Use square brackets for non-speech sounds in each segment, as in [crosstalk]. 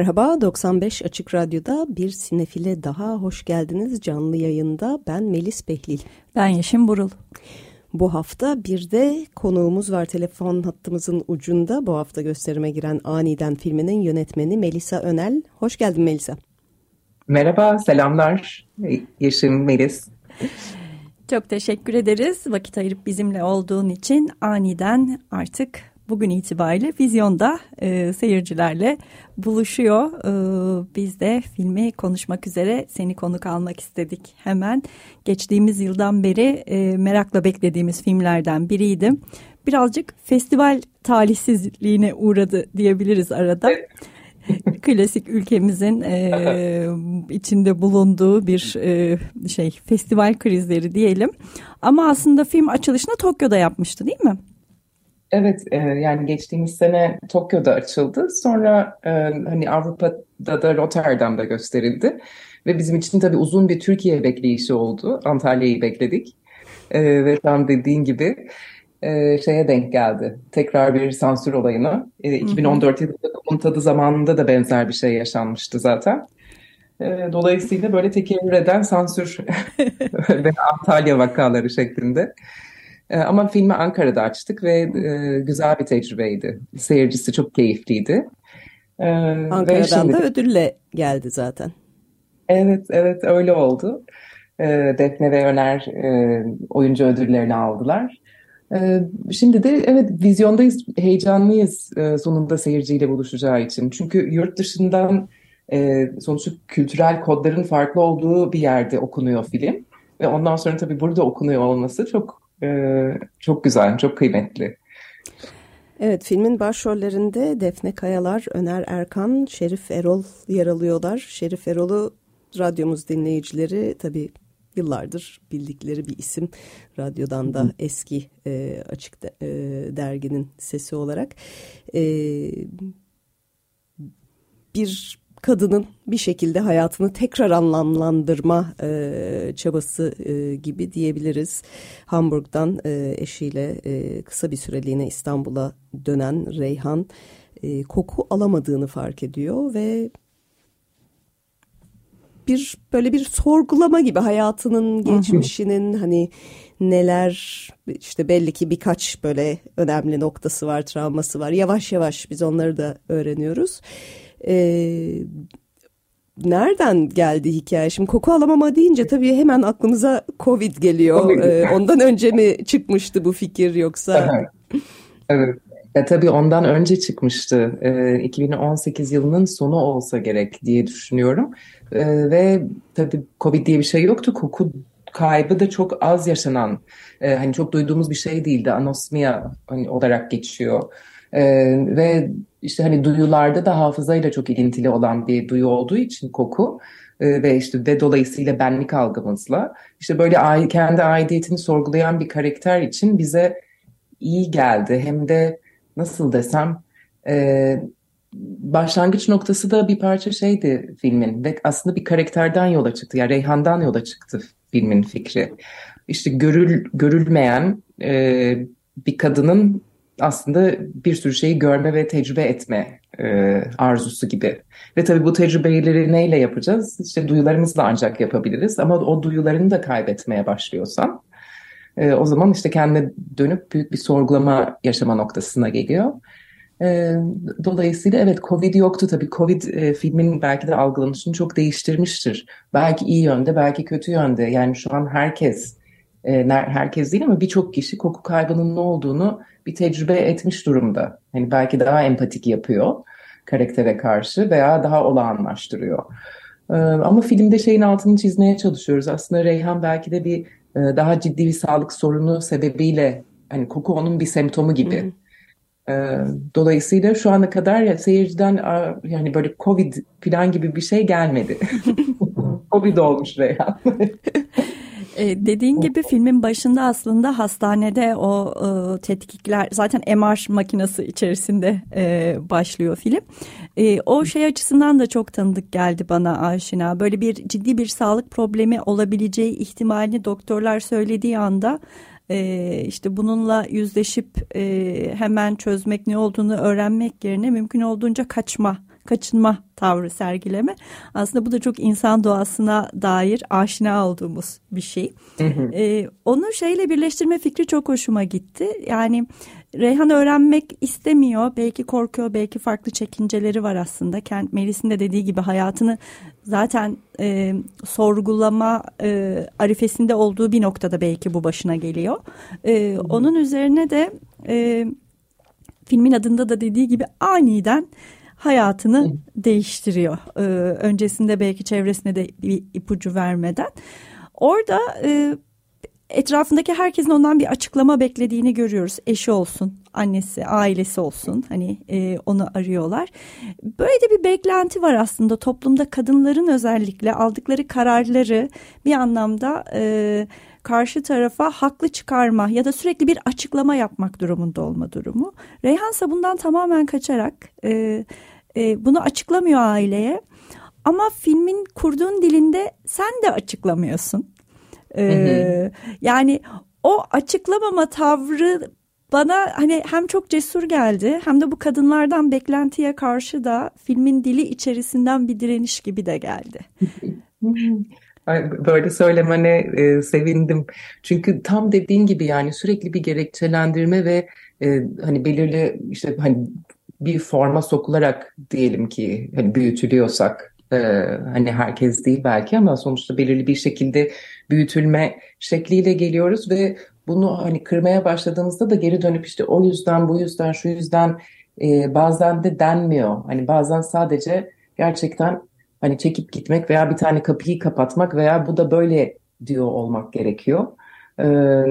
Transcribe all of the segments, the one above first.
Merhaba, 95 Açık Radyo'da bir sinefile daha hoş geldiniz canlı yayında. Ben Melis Behlil. Ben Yeşim Burul. Bu hafta bir de konuğumuz var telefon hattımızın ucunda. Bu hafta gösterime giren Aniden filminin yönetmeni Melisa Önel. Hoş geldin Melisa. Merhaba, selamlar Yeşim, Melis. Çok teşekkür ederiz vakit ayırıp bizimle olduğun için aniden artık bugün itibariyle vizyonda e, seyircilerle buluşuyor. E, biz de filmi konuşmak üzere seni konuk almak istedik hemen. Geçtiğimiz yıldan beri e, merakla beklediğimiz filmlerden biriydi. Birazcık festival talihsizliğine uğradı diyebiliriz arada. [laughs] Klasik ülkemizin e, içinde bulunduğu bir e, şey festival krizleri diyelim. Ama aslında film açılışını Tokyo'da yapmıştı değil mi? Evet, e, yani geçtiğimiz sene Tokyo'da açıldı. Sonra e, hani Avrupa'da da Rotterdam'da gösterildi. Ve bizim için tabii uzun bir Türkiye bekleyişi oldu. Antalya'yı bekledik. E, ve tam dediğin gibi e, şeye denk geldi. Tekrar bir sansür olayına. E, 2014 yılında Kumun Tadı zamanında da benzer bir şey yaşanmıştı zaten. E, dolayısıyla böyle tekerrür eden sansür [laughs] [laughs] ve Antalya vakaları şeklinde. Ee, ama filmi Ankara'da açtık ve e, güzel bir tecrübeydi. Seyircisi çok keyifliydi. Ee, Ankara'dan şimdi, da ödülle geldi zaten. Evet, evet öyle oldu. Defne ve Öner e, oyuncu ödüllerini aldılar. Şimdi de evet vizyondayız, heyecanlıyız e, sonunda seyirciyle buluşacağı için. Çünkü yurt dışından sonuçta kültürel kodların farklı olduğu bir yerde okunuyor film. Ve ondan sonra tabii burada okunuyor olması çok ee, çok güzel, çok kıymetli. Evet filmin başrollerinde Defne Kayalar, Öner Erkan, Şerif Erol yer alıyorlar. Şerif Erol'u radyomuz dinleyicileri tabii yıllardır bildikleri bir isim. Radyodan da eski e, açık de, e, derginin sesi olarak. E, bir kadının bir şekilde hayatını tekrar anlamlandırma e, çabası e, gibi diyebiliriz. Hamburg'dan e, eşiyle e, kısa bir süreliğine İstanbul'a dönen Reyhan e, koku alamadığını fark ediyor ve bir böyle bir sorgulama gibi hayatının geçmişinin hani neler işte belli ki birkaç böyle önemli noktası var, travması var. Yavaş yavaş biz onları da öğreniyoruz. Ee, nereden geldi hikaye? Şimdi koku alamama deyince tabii hemen aklımıza Covid geliyor. Ee, ondan önce mi çıkmıştı bu fikir yoksa? evet. Ya tabii ondan önce çıkmıştı. Ee, 2018 yılının sonu olsa gerek diye düşünüyorum. Ee, ve tabii Covid diye bir şey yoktu. Koku kaybı da çok az yaşanan, e, hani çok duyduğumuz bir şey değildi. Anosmia hani, olarak geçiyor. E, ve işte hani duyularda da hafızayla çok ilintili olan bir duyu olduğu için koku e, ve işte ve dolayısıyla benlik algımızla işte böyle kendi aidiyetini sorgulayan bir karakter için bize iyi geldi. Hem de nasıl desem e, başlangıç noktası da bir parça şeydi filmin ve aslında bir karakterden yola çıktı. Yani Reyhan'dan yola çıktı filmin fikri. İşte görül, görülmeyen e, bir kadının aslında bir sürü şeyi görme ve tecrübe etme e, arzusu gibi. Ve tabii bu tecrübeleri neyle yapacağız? İşte duyularımızla ancak yapabiliriz. Ama o duyularını da kaybetmeye başlıyorsan e, o zaman işte kendine dönüp büyük bir sorgulama yaşama noktasına geliyor. E, dolayısıyla evet Covid yoktu tabii. Covid e, filmin belki de algılanışını çok değiştirmiştir. Belki iyi yönde, belki kötü yönde. Yani şu an herkes, e, herkes değil ama birçok kişi koku kaybının ne olduğunu bir tecrübe etmiş durumda. Hani belki daha empatik yapıyor karaktere karşı veya daha olağanlaştırıyor. Ee, ama filmde şeyin altını çizmeye çalışıyoruz. Aslında Reyhan belki de bir e, daha ciddi bir sağlık sorunu sebebiyle hani koku onun bir semptomu gibi. Ee, dolayısıyla şu ana kadar ya, seyirciden yani böyle Covid falan gibi bir şey gelmedi. [laughs] Covid olmuş Reyhan. [laughs] E, dediğin gibi filmin başında aslında hastanede o e, tetkikler zaten MR makinesi içerisinde e, başlıyor film. E, o şey açısından da çok tanıdık geldi bana aşina. Böyle bir ciddi bir sağlık problemi olabileceği ihtimalini doktorlar söylediği anda e, işte bununla yüzleşip e, hemen çözmek ne olduğunu öğrenmek yerine mümkün olduğunca kaçma kaçınma tavrı sergileme. Aslında bu da çok insan doğasına dair aşina olduğumuz bir şey. Ee, onu şeyle birleştirme fikri çok hoşuma gitti. Yani Reyhan öğrenmek istemiyor. Belki korkuyor, belki farklı çekinceleri var aslında. Kent Melis'in de dediği gibi hayatını zaten e, sorgulama e, arifesinde olduğu bir noktada belki bu başına geliyor. E, onun üzerine de e, filmin adında da dediği gibi aniden hayatını değiştiriyor. Ee, öncesinde belki çevresine de bir ipucu vermeden. Orada e, etrafındaki herkesin ondan bir açıklama beklediğini görüyoruz. Eşi olsun, annesi, ailesi olsun hani e, onu arıyorlar. Böyle de bir beklenti var aslında toplumda kadınların özellikle aldıkları kararları bir anlamda... E, karşı tarafa haklı çıkarma ya da sürekli bir açıklama yapmak durumunda olma durumu. Reyhan bundan tamamen kaçarak e, e, bunu açıklamıyor aileye. Ama filmin kurduğun dilinde sen de açıklamıyorsun. Ee, Yani o açıklamama tavrı bana hani hem çok cesur geldi hem de bu kadınlardan beklentiye karşı da filmin dili içerisinden bir direniş gibi de geldi. [laughs] Böyle söylemene e, sevindim. Çünkü tam dediğin gibi yani sürekli bir gerekçelendirme ve e, hani belirli işte hani bir forma sokularak diyelim ki hani büyütülüyorsak e, hani herkes değil belki ama sonuçta belirli bir şekilde büyütülme şekliyle geliyoruz ve bunu hani kırmaya başladığımızda da geri dönüp işte o yüzden bu yüzden şu yüzden e, bazen de denmiyor. Hani bazen sadece gerçekten hani çekip gitmek veya bir tane kapıyı kapatmak veya bu da böyle diyor olmak gerekiyor. Ee,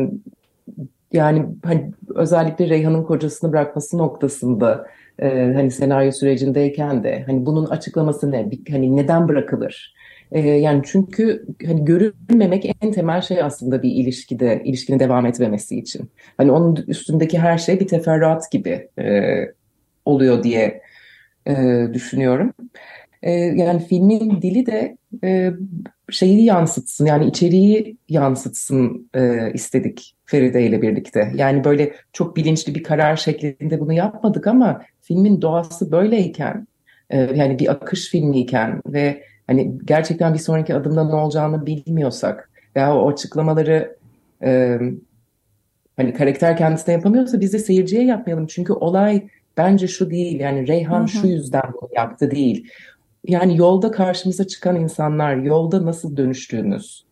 yani hani özellikle Reyhan'ın kocasını bırakması noktasında e, hani senaryo sürecindeyken de hani bunun açıklaması ne? Hani neden bırakılır? E, yani çünkü hani görülmemek en temel şey aslında bir ilişkide, ilişkinin devam etmemesi için. Hani onun üstündeki her şey bir teferruat gibi e, oluyor diye e, düşünüyorum. E, yani filmin dili de e, şeyi yansıtsın yani içeriği yansıtsın e, istedik Feride ile birlikte. Yani böyle çok bilinçli bir karar şeklinde bunu yapmadık ama filmin doğası böyleyken e, yani bir akış filmiyken ve hani gerçekten bir sonraki adımda ne olacağını bilmiyorsak veya o açıklamaları e, hani karakter kendisine yapamıyorsa biz de seyirciye yapmayalım. Çünkü olay bence şu değil yani Reyhan hı hı. şu yüzden bunu yaptı değil. Yani yolda karşımıza çıkan insanlar, yolda nasıl dönüştüğümüz,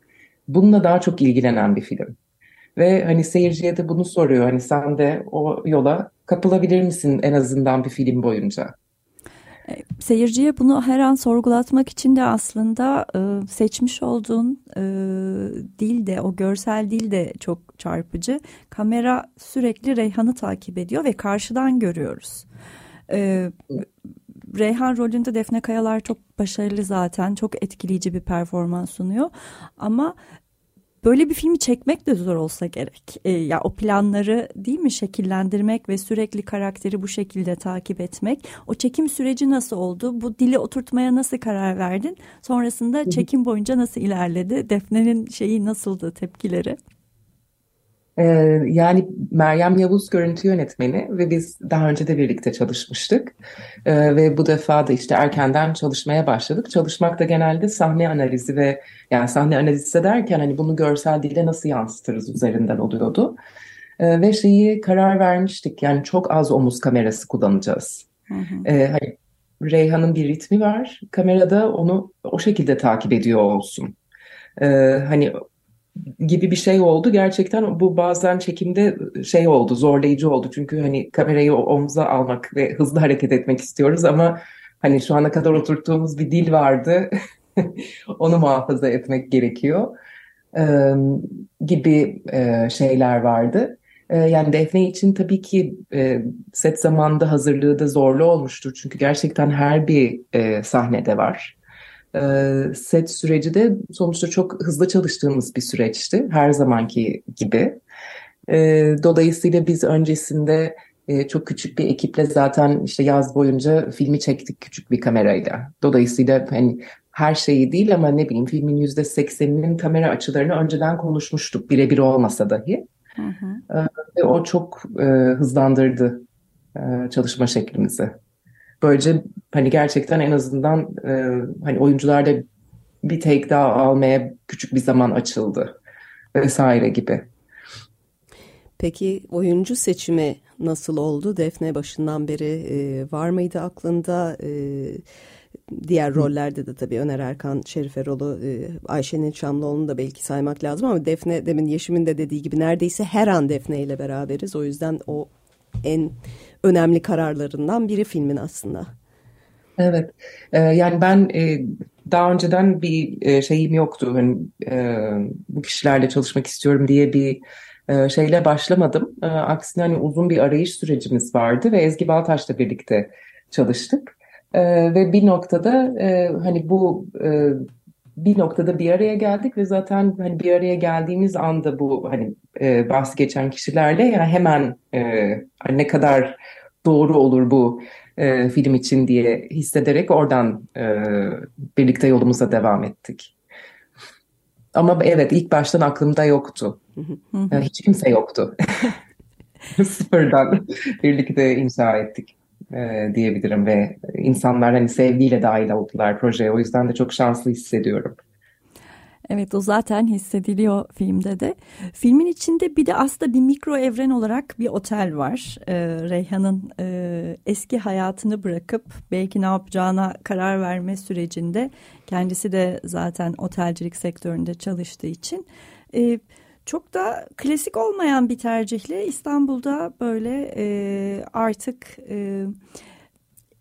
bununla daha çok ilgilenen bir film. Ve hani seyirciye de bunu soruyor. Hani sen de o yola kapılabilir misin en azından bir film boyunca? E, seyirciye bunu her an sorgulatmak için de aslında e, seçmiş olduğun e, dil de o görsel dil de çok çarpıcı. Kamera sürekli Reyhan'ı takip ediyor ve karşıdan görüyoruz. E, Reyhan rolünde Defne Kayalar çok başarılı zaten. Çok etkileyici bir performans sunuyor. Ama böyle bir filmi çekmek de zor olsa gerek. E, ya o planları değil mi şekillendirmek ve sürekli karakteri bu şekilde takip etmek. O çekim süreci nasıl oldu? Bu dili oturtmaya nasıl karar verdin? Sonrasında çekim boyunca nasıl ilerledi? Defne'nin şeyi nasıldı tepkileri? Ee, yani Meryem Yavuz görüntü yönetmeni ve biz daha önce de birlikte çalışmıştık. Ee, ve bu defa da işte erkenden çalışmaya başladık. Çalışmak da genelde sahne analizi ve yani sahne analizi derken hani bunu görsel dille nasıl yansıtırız üzerinden oluyordu. Ee, ve şeyi karar vermiştik yani çok az omuz kamerası kullanacağız. Hı hı. hani Reyhan'ın bir ritmi var. Kamerada onu o şekilde takip ediyor olsun. hani gibi bir şey oldu. Gerçekten bu bazen çekimde şey oldu, zorlayıcı oldu. Çünkü hani kamerayı omza almak ve hızlı hareket etmek istiyoruz ama hani şu ana kadar oturttuğumuz bir dil vardı. [laughs] Onu muhafaza etmek gerekiyor. Ee, gibi e, şeyler vardı. E, yani Defne için tabii ki e, set zamanında hazırlığı da zorlu olmuştur. Çünkü gerçekten her bir e, sahnede var. E, set süreci de sonuçta çok hızlı çalıştığımız bir süreçti. Her zamanki gibi. E, dolayısıyla biz öncesinde e, çok küçük bir ekiple zaten işte yaz boyunca filmi çektik küçük bir kamerayla. Dolayısıyla hani her şeyi değil ama ne bileyim filmin yüzde sekseninin kamera açılarını önceden konuşmuştuk birebir olmasa dahi. Hı hı. E, ve o çok e, hızlandırdı e, çalışma şeklimizi. Böylece hani gerçekten en azından e, hani oyuncularda bir take daha almaya küçük bir zaman açıldı vesaire gibi. Peki oyuncu seçimi nasıl oldu? Defne başından beri e, var mıydı aklında? E, diğer rollerde de tabii Öner Erkan, Şerif Erol'u, e, Ayşe'nin Şamlıoğlu'nu da belki saymak lazım ama Defne demin Yeşim'in de dediği gibi neredeyse her an Defne ile beraberiz. O yüzden o en önemli kararlarından biri filmin aslında. Evet, ee, yani ben e, daha önceden bir e, şeyim yoktu. Hani, e, bu kişilerle çalışmak istiyorum diye bir e, şeyle başlamadım. E, aksine hani uzun bir arayış sürecimiz vardı ve Ezgi Baltaş'la birlikte çalıştık. E, ve bir noktada e, hani bu e, bir noktada bir araya geldik ve zaten hani bir araya geldiğimiz anda bu hani e, bahsi geçen kişilerle yani hemen e, ne kadar doğru olur bu e, film için diye hissederek oradan e, birlikte yolumuza devam ettik. Ama evet ilk baştan aklımda yoktu. yani hiç kimse yoktu. [laughs] [laughs] Sıfırdan birlikte inşa ettik e, diyebilirim ve insanlar hani sevgiyle dahil oldular projeye. O yüzden de çok şanslı hissediyorum. Evet o zaten hissediliyor filmde de. Filmin içinde bir de aslında bir mikro evren olarak bir otel var. Ee, Reyhan'ın e, eski hayatını bırakıp belki ne yapacağına karar verme sürecinde kendisi de zaten otelcilik sektöründe çalıştığı için e, çok da klasik olmayan bir tercihle İstanbul'da böyle e, artık... E,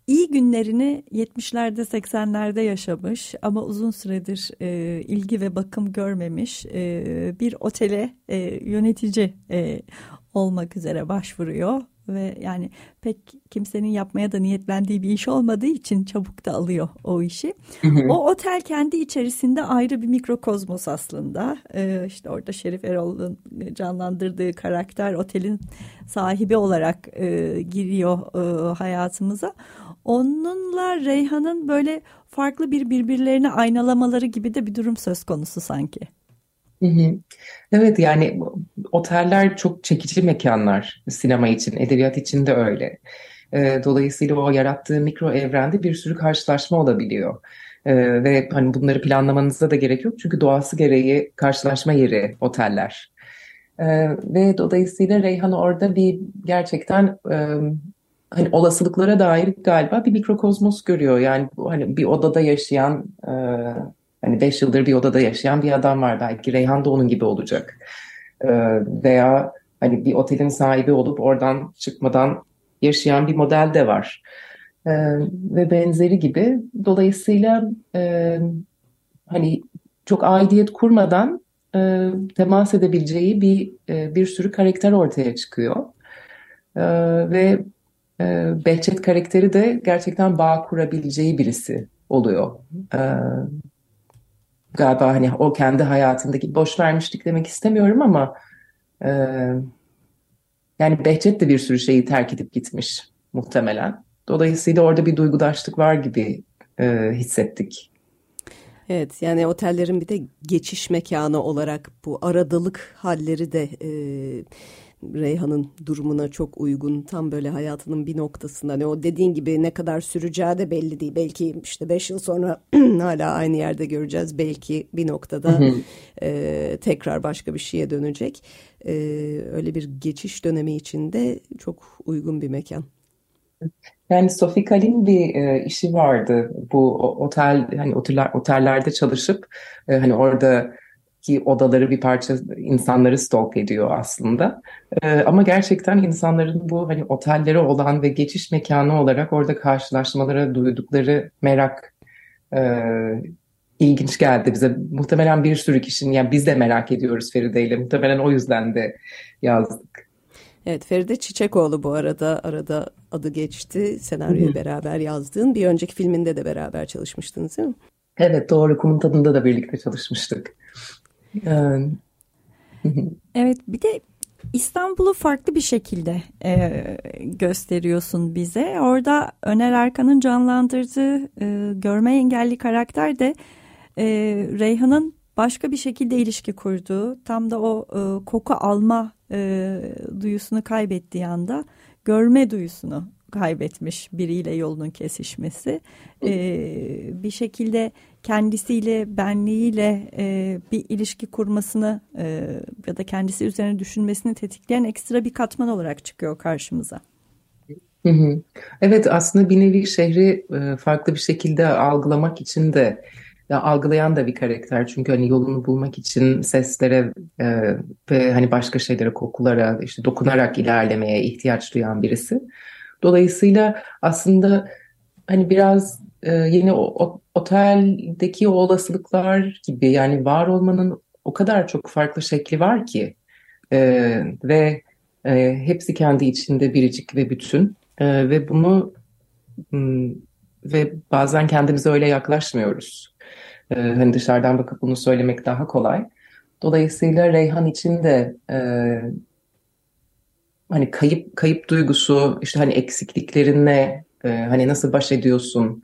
iyi günlerini 70'lerde 80'lerde yaşamış ama uzun süredir e, ilgi ve bakım görmemiş e, bir otele e, yönetici e, olmak üzere başvuruyor ve yani pek kimsenin yapmaya da niyetlendiği bir iş olmadığı için çabuk da alıyor o işi. Hı hı. O otel kendi içerisinde ayrı bir mikrokozmos aslında. Ee, işte orada Şerif Erol'un canlandırdığı karakter otelin sahibi olarak e, giriyor e, hayatımıza. Onunla Reyhan'ın böyle farklı bir birbirlerini aynalamaları gibi de bir durum söz konusu sanki. Evet yani oteller çok çekici mekanlar sinema için, edebiyat için de öyle. Dolayısıyla o yarattığı mikro evrende bir sürü karşılaşma olabiliyor. Ve hani bunları planlamanıza da gerek yok çünkü doğası gereği karşılaşma yeri oteller. Ve dolayısıyla Reyhan orada bir gerçekten hani olasılıklara dair galiba bir mikrokozmos görüyor. Yani hani bir odada yaşayan hani beş yıldır bir odada yaşayan bir adam var belki Reyhan da onun gibi olacak. E, veya hani bir otelin sahibi olup oradan çıkmadan yaşayan bir model de var. E, ve benzeri gibi. Dolayısıyla e, hani çok aidiyet kurmadan e, temas edebileceği bir e, bir sürü karakter ortaya çıkıyor. E, ve e, Behçet karakteri de gerçekten bağ kurabileceği birisi oluyor. E, galiba hani o kendi hayatındaki boş vermişlik demek istemiyorum ama e, yani Behçet de bir sürü şeyi terk edip gitmiş muhtemelen. Dolayısıyla orada bir duygudaşlık var gibi e, hissettik. Evet yani otellerin bir de geçiş mekanı olarak bu aradalık halleri de e, Reyhan'ın durumuna çok uygun. Tam böyle hayatının bir noktasında. Hani o dediğin gibi ne kadar süreceği de belli değil. Belki işte beş yıl sonra [clears throat] hala aynı yerde göreceğiz. Belki bir noktada e, tekrar başka bir şeye dönecek. E, öyle bir geçiş dönemi içinde çok uygun bir mekan. Yani Sophie Kalin bir e, işi vardı. Bu otel hani oteller, otellerde çalışıp e, hani orada ki odaları bir parça insanları stalk ediyor aslında. Ee, ama gerçekten insanların bu hani otelleri olan ve geçiş mekanı olarak orada karşılaşmalara duydukları merak e, ilginç geldi bize. Muhtemelen bir sürü kişinin yani biz de merak ediyoruz Feride ile muhtemelen o yüzden de yazdık. Evet Feride Çiçekoğlu bu arada arada adı geçti. Senaryoyu beraber yazdığın bir önceki filminde de beraber çalışmıştınız değil mi? Evet doğru Kumun Tadında da birlikte çalışmıştık. Yani... [laughs] evet bir de İstanbul'u farklı bir şekilde e, gösteriyorsun bize. Orada Öner Erkan'ın canlandırdığı e, görme engelli karakter de e, Reyhan'ın başka bir şekilde ilişki kurduğu, tam da o e, koku alma e, duyusunu kaybettiği anda görme duyusunu kaybetmiş biriyle yolunun kesişmesi. E, bir şekilde kendisiyle, benliğiyle e, bir ilişki kurmasını e, ya da kendisi üzerine düşünmesini tetikleyen ekstra bir katman olarak çıkıyor karşımıza. Evet aslında bir nevi şehri e, farklı bir şekilde algılamak için de ya algılayan da bir karakter çünkü hani yolunu bulmak için seslere e, ve hani başka şeylere kokulara işte dokunarak ilerlemeye ihtiyaç duyan birisi. Dolayısıyla aslında hani biraz e, yeni o, oteldeki o olasılıklar gibi yani var olmanın o kadar çok farklı şekli var ki e, ve e, hepsi kendi içinde biricik ve bütün e, ve bunu ve bazen kendimize öyle yaklaşmıyoruz. E, hani dışarıdan bakıp bunu söylemek daha kolay. Dolayısıyla Reyhan için de e, hani kayıp kayıp duygusu, işte hani eksikliklerinle e, hani nasıl baş ediyorsun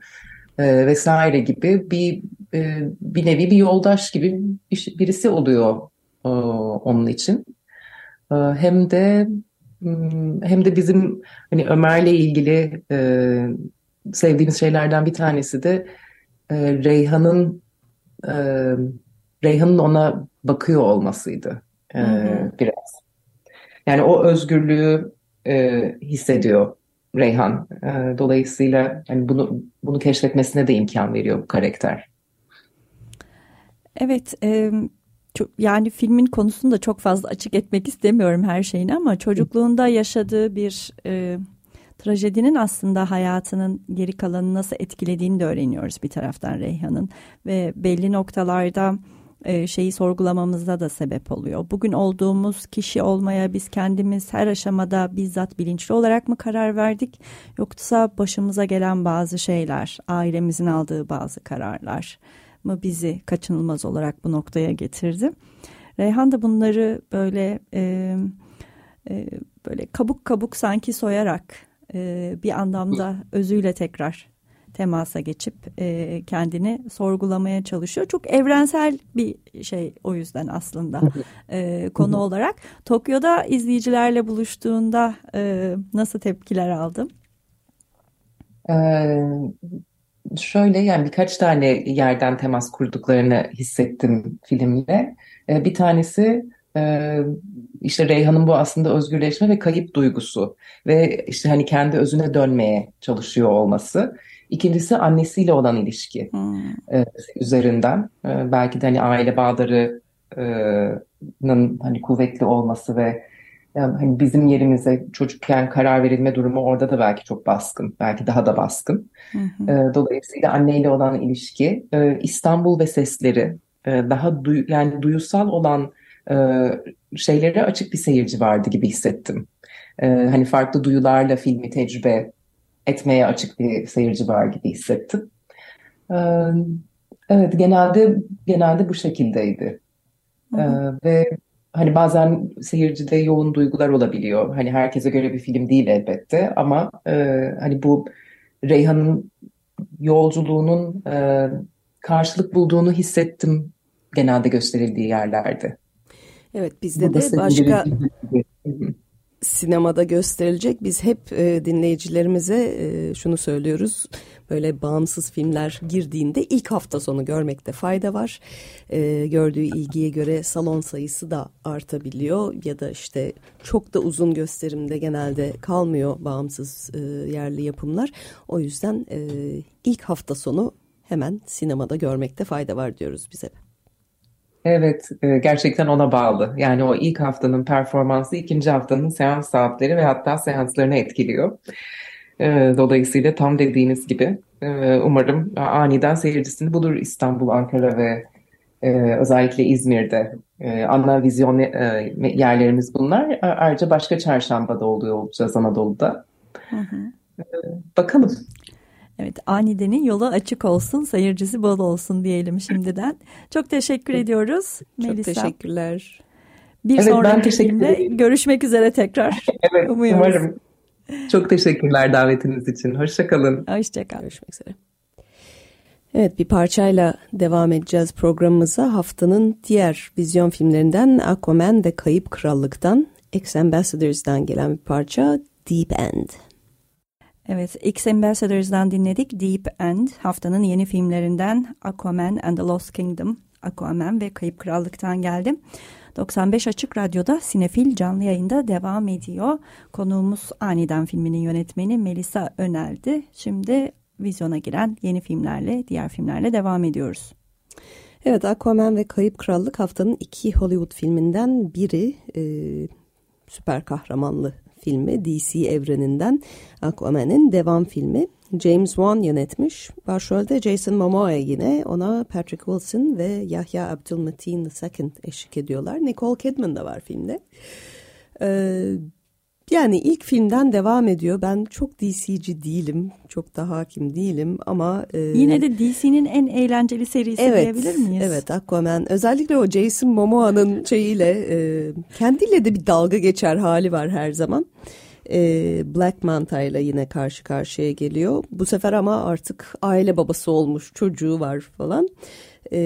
e, vesaire gibi bir e, bir nevi bir yoldaş gibi bir, birisi oluyor e, onun için. E, hem de hmm, hem de bizim hani Ömer'le ilgili e, sevdiğimiz şeylerden bir tanesi de e, Reyhan'ın e, Reyhan'ın ona bakıyor olmasıydı e, hı hı. biraz. Yani o özgürlüğü e, hissediyor Reyhan. E, dolayısıyla hani bunu bunu keşfetmesine de imkan veriyor bu karakter. Evet, e, çok, yani filmin konusunu da çok fazla açık etmek istemiyorum her şeyini ama çocukluğunda yaşadığı bir e, trajedinin aslında hayatının geri kalanını nasıl etkilediğini de öğreniyoruz bir taraftan Reyhan'ın ve belli noktalarda e, şeyi sorgulamamızda da sebep oluyor. Bugün olduğumuz kişi olmaya biz kendimiz her aşamada bizzat bilinçli olarak mı karar verdik yoksa başımıza gelen bazı şeyler, ailemizin aldığı bazı kararlar mı bizi kaçınılmaz olarak bu noktaya getirdi. Reyhan da bunları böyle e, e, böyle kabuk kabuk sanki soyarak e, bir anlamda özüyle tekrar temasa geçip e, kendini sorgulamaya çalışıyor. Çok evrensel bir şey o yüzden aslında e, konu olarak. Tokyo'da izleyicilerle buluştuğunda e, nasıl tepkiler aldın? Ee, şöyle yani birkaç tane yerden temas kurduklarını hissettim filmle. Ee, bir tanesi e, işte Reyhan'ın bu aslında özgürleşme ve kayıp duygusu ve işte hani kendi özüne dönmeye çalışıyor olması. İkincisi annesiyle olan ilişki hmm. e, üzerinden. E, belki de hani aile bağlarının hani kuvvetli olması ve yani hani bizim yerimize çocukken karar verilme durumu orada da belki çok baskın. Belki daha da baskın. Hı E, dolayısıyla anneyle olan ilişki, e, İstanbul ve sesleri, e, daha duy, yani duyusal olan e, şeylere açık bir seyirci vardı gibi hissettim. E, hani farklı duyularla filmi tecrübe etmeye açık bir seyirci var gibi hissettim. Ee, evet genelde genelde bu şekildeydi. Hı hı. Ee, ve hani bazen seyircide yoğun duygular olabiliyor. Hani herkese göre bir film değil elbette ama e, hani bu Reyhan'ın yolculuğunun e, karşılık bulduğunu hissettim genelde gösterildiği yerlerde. Evet bizde de başka sinemada gösterilecek. Biz hep e, dinleyicilerimize e, şunu söylüyoruz. Böyle bağımsız filmler girdiğinde ilk hafta sonu görmekte fayda var. E, gördüğü ilgiye göre salon sayısı da artabiliyor ya da işte çok da uzun gösterimde genelde kalmıyor bağımsız e, yerli yapımlar. O yüzden e, ilk hafta sonu hemen sinemada görmekte fayda var diyoruz bize. Evet, e, gerçekten ona bağlı. Yani o ilk haftanın performansı ikinci haftanın seans saatleri ve hatta seanslarını etkiliyor. E, dolayısıyla tam dediğiniz gibi e, umarım aniden seyircisini bulur İstanbul, Ankara ve özellikle İzmir'de ana vizyon yerlerimiz bunlar. Ayrıca başka çarşambada oluyor olacağız Anadolu'da. Hı hı. Bakalım. Evet Anide'nin yolu açık olsun, sayırcısı bol olsun diyelim şimdiden. [laughs] Çok teşekkür ediyoruz Çok Melisa. teşekkürler. Bir evet, sonraki filmde görüşmek üzere tekrar. [laughs] evet Umuyoruz. umarım. Çok teşekkürler davetiniz için. Hoşçakalın. Hoşçakal. Görüşmek üzere. Evet bir parçayla devam edeceğiz programımıza. Haftanın diğer vizyon filmlerinden Aquaman ve Kayıp Krallık'tan X Ambassadors'dan gelen bir parça Deep End. Evet, X Ambassadors'dan dinledik Deep End. Haftanın yeni filmlerinden Aquaman and the Lost Kingdom. Aquaman ve Kayıp Krallık'tan geldim. 95 Açık Radyo'da Sinefil canlı yayında devam ediyor. Konuğumuz Aniden filminin yönetmeni Melisa Önel'di. Şimdi vizyona giren yeni filmlerle, diğer filmlerle devam ediyoruz. Evet, Aquaman ve Kayıp Krallık haftanın iki Hollywood filminden biri. E, süper kahramanlı filmi DC evreninden Aquaman'in devam filmi. James Wan yönetmiş. Başrolde Jason Momoa yine ona Patrick Wilson ve Yahya Abdul-Mateen II eşlik ediyorlar. Nicole Kidman da var filmde. Ee, yani ilk filmden devam ediyor. Ben çok DC'ci değilim. Çok da hakim değilim ama... E, Yine de DC'nin en eğlenceli serisi evet, diyebilir miyiz? Evet Aquaman. Özellikle o Jason Momoa'nın şeyiyle e, kendiyle de bir dalga geçer hali var her zaman. E, Black Manta ile yine karşı karşıya geliyor. Bu sefer ama artık aile babası olmuş çocuğu var falan. E,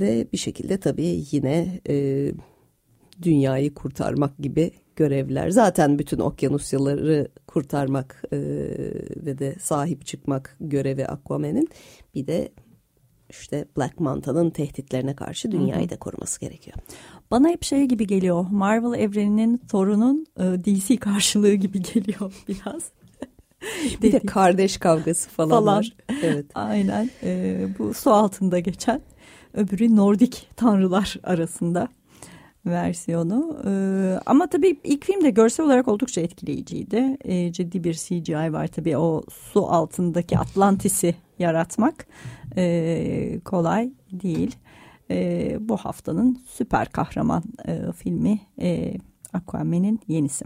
ve bir şekilde tabii yine... E, dünyayı kurtarmak gibi görevler. Zaten bütün okyanusyaları kurtarmak e, ve de sahip çıkmak görevi Aquaman'in. Bir de işte Black Manta'nın tehditlerine karşı dünyayı da koruması gerekiyor. Bana hep şey gibi geliyor. Marvel evreninin Thor'unun e, DC karşılığı gibi geliyor [laughs] biraz. bir de kardeş kavgası falan, falan. var. Evet. Aynen. E, bu su altında geçen öbürü Nordik tanrılar arasında versiyonu. Ee, ama tabii ilk film de görsel olarak oldukça etkileyiciydi. Ee, ciddi bir CGI var tabii o su altındaki Atlantis'i yaratmak e, kolay değil. E, bu haftanın süper kahraman e, filmi e, Aquaman'in yenisi.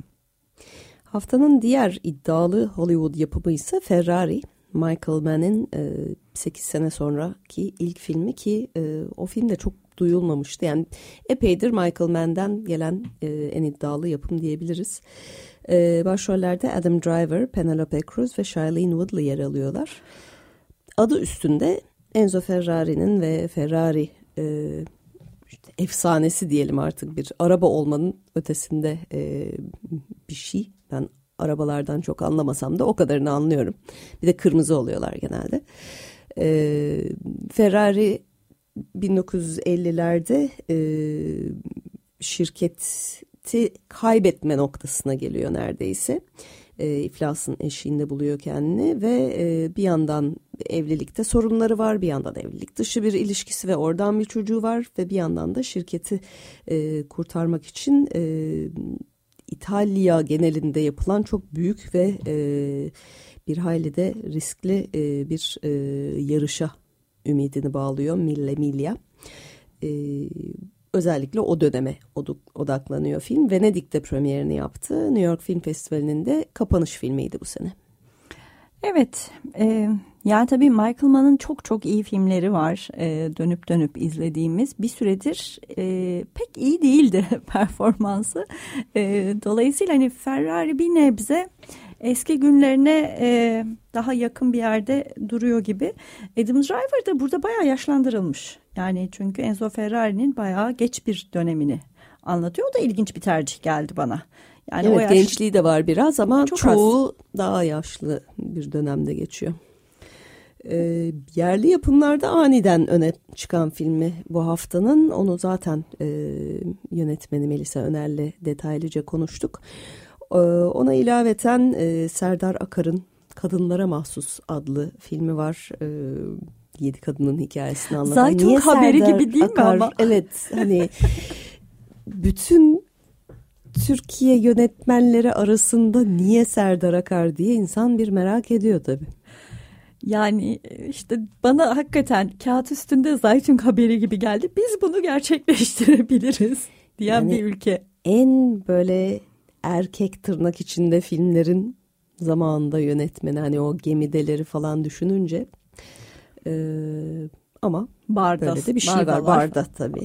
Haftanın diğer iddialı Hollywood yapımı ise Ferrari. Michael Mann'in e, 8 sene sonraki ilk filmi ki e, o film de çok duyulmamıştı. Yani epeydir Michael Mann'den gelen e, en iddialı yapım diyebiliriz. E, başrollerde Adam Driver, Penelope Cruz ve Shailene Woodley yer alıyorlar. Adı üstünde Enzo Ferrari'nin ve Ferrari e, işte efsanesi diyelim artık bir araba olmanın ötesinde e, bir şey. Ben arabalardan çok anlamasam da o kadarını anlıyorum. Bir de kırmızı oluyorlar genelde. E, Ferrari 1950'lerde e, şirketi kaybetme noktasına geliyor neredeyse. E, iflasın eşiğinde buluyor kendini ve e, bir yandan evlilikte sorunları var, bir yandan evlilik dışı bir ilişkisi ve oradan bir çocuğu var ve bir yandan da şirketi e, kurtarmak için e, İtalya genelinde yapılan çok büyük ve e, bir hayli de riskli e, bir e, yarışa ümidini bağlıyor Mille Miglia. Ee, özellikle o döneme odaklanıyor film. Venedik'te premierini yaptı. New York Film Festivali'nin de kapanış filmiydi bu sene. Evet, e, yani tabii Michael Mann'ın çok çok iyi filmleri var e, dönüp dönüp izlediğimiz. Bir süredir e, pek iyi değildi [laughs] performansı. E, dolayısıyla hani Ferrari bir nebze eski günlerine e, daha yakın bir yerde duruyor gibi. Adam Driver da burada bayağı yaşlandırılmış. Yani çünkü Enzo Ferrari'nin bayağı geç bir dönemini anlatıyor. O da ilginç bir tercih geldi bana. Yani evet, o yaş... gençliği de var biraz ama Çok çoğu az. daha yaşlı bir dönemde geçiyor. E, yerli yapımlarda aniden öne çıkan filmi bu haftanın. Onu zaten e, yönetmeni Melisa Öner'le detaylıca konuştuk. E, ona ilaveten e, Serdar Akar'ın Kadınlara Mahsus adlı filmi var. E, Yedi kadının hikayesini anlatan. Zaytun Niye haberi Serdar gibi değil Akar, mi ama? [laughs] Evet hani bütün Türkiye yönetmenleri arasında niye Serdar Akar diye insan bir merak ediyor tabii. Yani işte bana hakikaten kağıt üstünde Zaytun haberi gibi geldi. Biz bunu gerçekleştirebiliriz diyen yani bir ülke. En böyle erkek tırnak içinde filmlerin zamanında yönetmeni hani o gemideleri falan düşününce e, ama Barda, böyle de bir şey var. Barda tabii.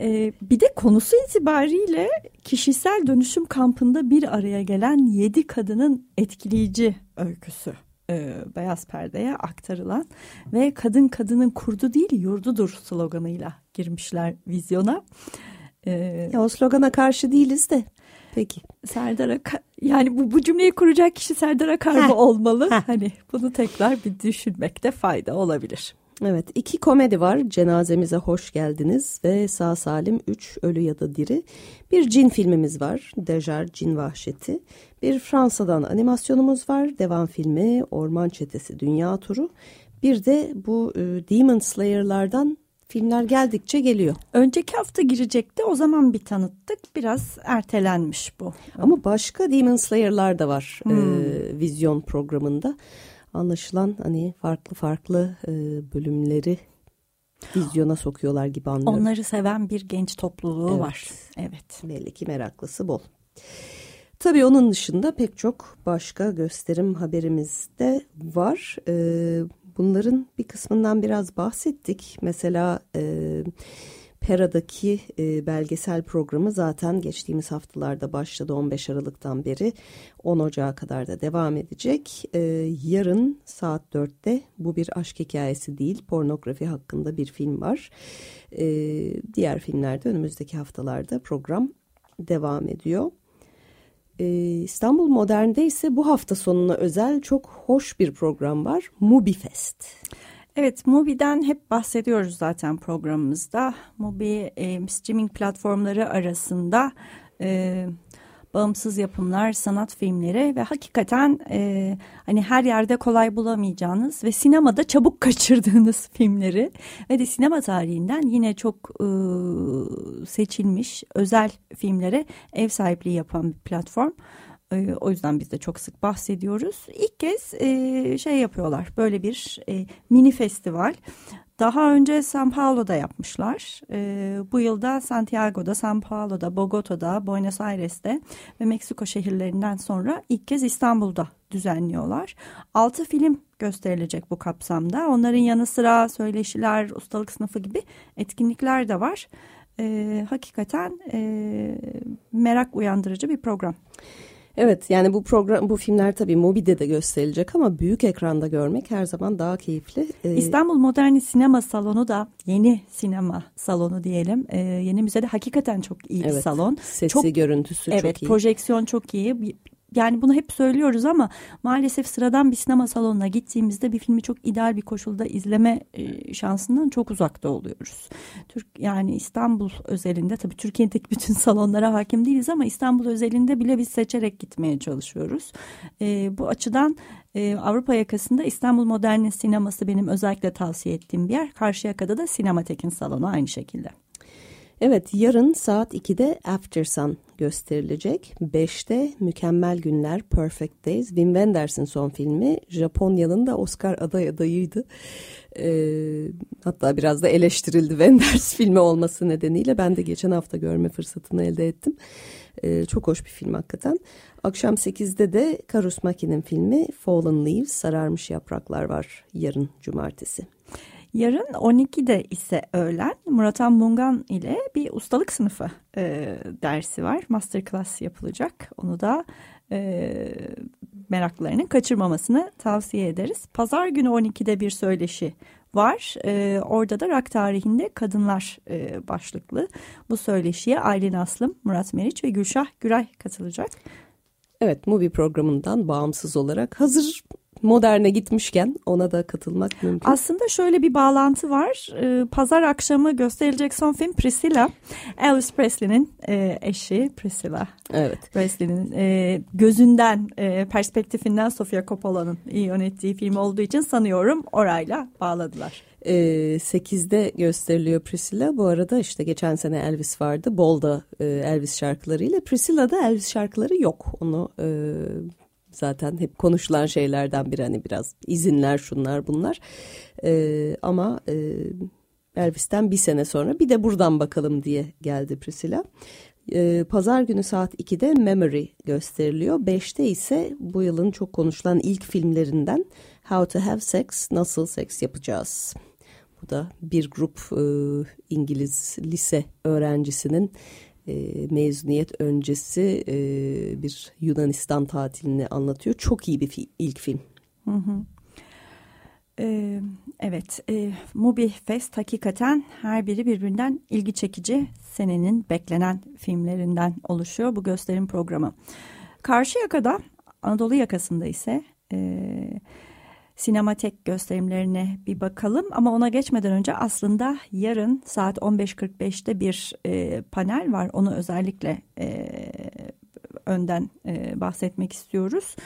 Ee, bir de konusu itibariyle kişisel dönüşüm kampında bir araya gelen yedi kadının etkileyici öyküsü e, beyaz perdeye aktarılan ve kadın kadının kurdu değil yurdudur sloganıyla girmişler vizyona. Ee, ya o slogana karşı değiliz de. Peki. Serdar Akar yani bu, bu cümleyi kuracak kişi Serdar Akar mı olmalı? Hani bunu tekrar bir düşünmekte fayda olabilir. Evet iki komedi var Cenazemize Hoş Geldiniz ve Sağ Salim 3 Ölü ya da Diri. Bir cin filmimiz var Dejar Cin Vahşeti. Bir Fransa'dan animasyonumuz var devam filmi Orman Çetesi Dünya Turu. Bir de bu e, Demon Slayer'lardan filmler geldikçe geliyor. Önceki hafta girecekti o zaman bir tanıttık biraz ertelenmiş bu. Ama başka Demon Slayer'lar da var hmm. e, vizyon programında anlaşılan hani farklı farklı e, bölümleri vizyona sokuyorlar gibi anlıyorum. Onları seven bir genç topluluğu evet. var. Evet. Belli ki meraklısı bol. Tabii onun dışında pek çok başka gösterim haberimiz de var. Ee, bunların bir kısmından biraz bahsettik. Mesela e, Pera'daki e, belgesel programı zaten geçtiğimiz haftalarda başladı 15 Aralık'tan beri 10 Ocağı kadar da devam edecek. E, yarın saat 4'te bu bir aşk hikayesi değil pornografi hakkında bir film var. E, diğer filmlerde önümüzdeki haftalarda program devam ediyor. Ee, İstanbul Modern'de ise bu hafta sonuna özel çok hoş bir program var. Mubi Fest. Evet, Mubi'den hep bahsediyoruz zaten programımızda. Mubi e, streaming platformları arasında e, bağımsız yapımlar, sanat filmleri ve hakikaten e, hani her yerde kolay bulamayacağınız ve sinemada çabuk [laughs] kaçırdığınız filmleri ve de sinema tarihinden yine çok e, seçilmiş özel filmlere ev sahipliği yapan bir platform. Ee, o yüzden biz de çok sık bahsediyoruz. İlk kez e, şey yapıyorlar böyle bir e, mini festival. Daha önce São Paulo'da yapmışlar. E, bu yılda Santiago'da, São Paulo'da, Bogota'da, Buenos Aires'te ve Meksiko şehirlerinden sonra ilk kez İstanbul'da düzenliyorlar. Altı film gösterilecek bu kapsamda. Onların yanı sıra söyleşiler, ustalık sınıfı gibi etkinlikler de var. E, hakikaten e, merak uyandırıcı bir program. Evet yani bu program bu filmler tabii Mobi'de de gösterilecek ama büyük ekranda görmek her zaman daha keyifli. Ee, İstanbul Modern Sinema Salonu da yeni sinema salonu diyelim. Ee, yeni müzede hakikaten çok iyi evet, bir salon. Sesi çok, görüntüsü evet, çok iyi. Evet projeksiyon çok iyi yani bunu hep söylüyoruz ama maalesef sıradan bir sinema salonuna gittiğimizde bir filmi çok ideal bir koşulda izleme e, şansından çok uzakta oluyoruz. Türk yani İstanbul özelinde tabii Türkiye'deki bütün [laughs] salonlara hakim değiliz ama İstanbul özelinde bile biz seçerek gitmeye çalışıyoruz. E, bu açıdan e, Avrupa yakasında İstanbul Modern Sineması benim özellikle tavsiye ettiğim bir yer. Karşıyaka'da da Sinematek'in salonu aynı şekilde. Evet yarın saat 2'de After Sun gösterilecek. 5'te Mükemmel Günler Perfect Days. Wim Wenders'in son filmi. Japonya'nın da Oscar aday adayıydı. Ee, hatta biraz da eleştirildi Wenders [laughs] filmi olması nedeniyle. Ben de geçen hafta görme fırsatını elde ettim. Ee, çok hoş bir film hakikaten. Akşam 8'de de Karus Maki'nin filmi Fallen Leaves Sararmış Yapraklar var yarın cumartesi. Yarın 12'de ise öğlen Muratan Mungan ile bir ustalık sınıfı e, dersi var. Masterclass yapılacak. Onu da e, meraklarının kaçırmamasını tavsiye ederiz. Pazar günü 12'de bir söyleşi var. E, orada da rock tarihinde kadınlar e, başlıklı bu söyleşiye Aylin Aslım, Murat Meriç ve Gülşah Güray katılacak. Evet, Movie programından bağımsız olarak hazır moderne gitmişken ona da katılmak mümkün. Aslında şöyle bir bağlantı var. Ee, pazar akşamı gösterilecek son film Priscilla. Elvis Presley'nin e, eşi Priscilla. Evet. Presley'nin e, gözünden, e, perspektifinden Sofia Coppola'nın iyi yönettiği film olduğu için sanıyorum orayla bağladılar. E, 8'de gösteriliyor Priscilla. Bu arada işte geçen sene Elvis vardı. Bolda Elvis şarkılarıyla. Priscilla'da Elvis şarkıları yok. Onu zaten hep konuşulan şeylerden biri hani biraz izinler şunlar bunlar. E, ama e, Elvis'ten bir sene sonra bir de buradan bakalım diye geldi Priscilla. E, Pazar günü saat 2'de Memory gösteriliyor. 5'te ise bu yılın çok konuşulan ilk filmlerinden How to Have Sex, Nasıl Seks Yapacağız. Bu da bir grup e, İngiliz lise öğrencisinin e, mezuniyet öncesi e, bir Yunanistan tatilini anlatıyor. Çok iyi bir fi ilk film. Ee, evet, e, Mubi Fest hakikaten her biri birbirinden ilgi çekici senenin beklenen filmlerinden oluşuyor bu gösterim programı. Karşı yakada Anadolu yakasında ise e, sinematek gösterimlerine bir bakalım. Ama ona geçmeden önce aslında yarın saat 15.45'te bir e, panel var. Onu özellikle e, önden e, bahsetmek istiyoruz.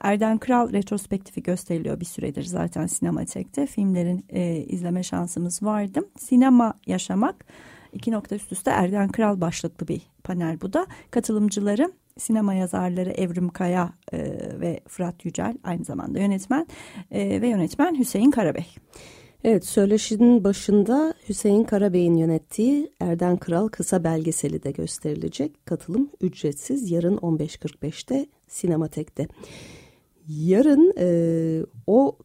Erden Kral retrospektifi gösteriliyor bir süredir zaten sinematekte. Filmlerin e, izleme şansımız vardı. Sinema Yaşamak iki nokta üst üste Erden Kral başlıklı bir panel bu da. Katılımcıları sinema yazarları Evrim Kaya e, ve Fırat Yücel aynı zamanda yönetmen e, ve yönetmen Hüseyin Karabey. Evet söyleşinin başında Hüseyin Karabey'in yönettiği Erden Kral kısa belgeseli de gösterilecek. Katılım ücretsiz yarın 15.45'te Sinematek'te. Yarın e, o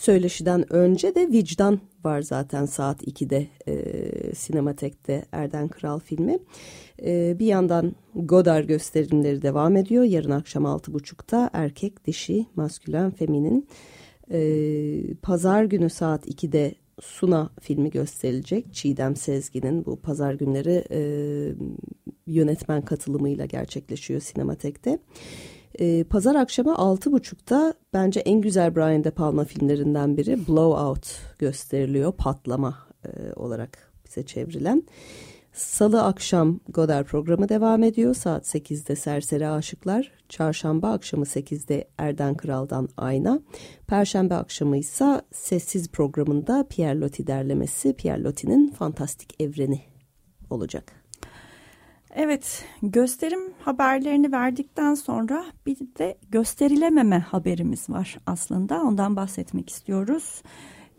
söyleşiden önce de Vicdan var zaten saat 2'de e, Sinematek'te Erden Kral filmi. E, bir yandan Godard gösterimleri devam ediyor. Yarın akşam 6.30'da erkek, dişi, maskülen, feminin. E, Pazar günü saat 2'de Suna filmi gösterilecek. Çiğdem Sezgin'in bu pazar günleri e, yönetmen katılımıyla gerçekleşiyor Sinematek'te. Pazar akşamı 6.30'da bence en güzel Brian De Palma filmlerinden biri Blowout gösteriliyor. Patlama e, olarak bize çevrilen. Salı akşam Godard programı devam ediyor. Saat 8'de Serseri Aşıklar. Çarşamba akşamı 8'de Erden Kral'dan Ayna. Perşembe akşamı ise Sessiz programında Pierre Loti derlemesi Pierre Loti'nin Fantastik Evreni olacak. Evet, gösterim haberlerini verdikten sonra bir de gösterilememe haberimiz var aslında. Ondan bahsetmek istiyoruz.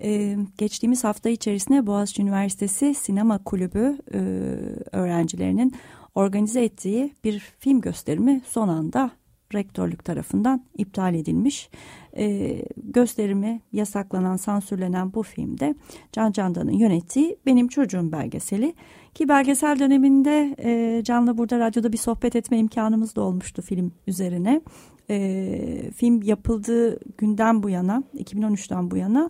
Ee, geçtiğimiz hafta içerisinde Boğaziçi Üniversitesi Sinema Kulübü e, öğrencilerinin organize ettiği bir film gösterimi son anda rektörlük tarafından iptal edilmiş. E, gösterimi yasaklanan, sansürlenen bu filmde Can Candan'ın yönettiği Benim Çocuğum belgeseli. Ki belgesel döneminde e, Can'la burada radyoda bir sohbet etme imkanımız da olmuştu film üzerine. E, film yapıldığı günden bu yana, 2013'ten bu yana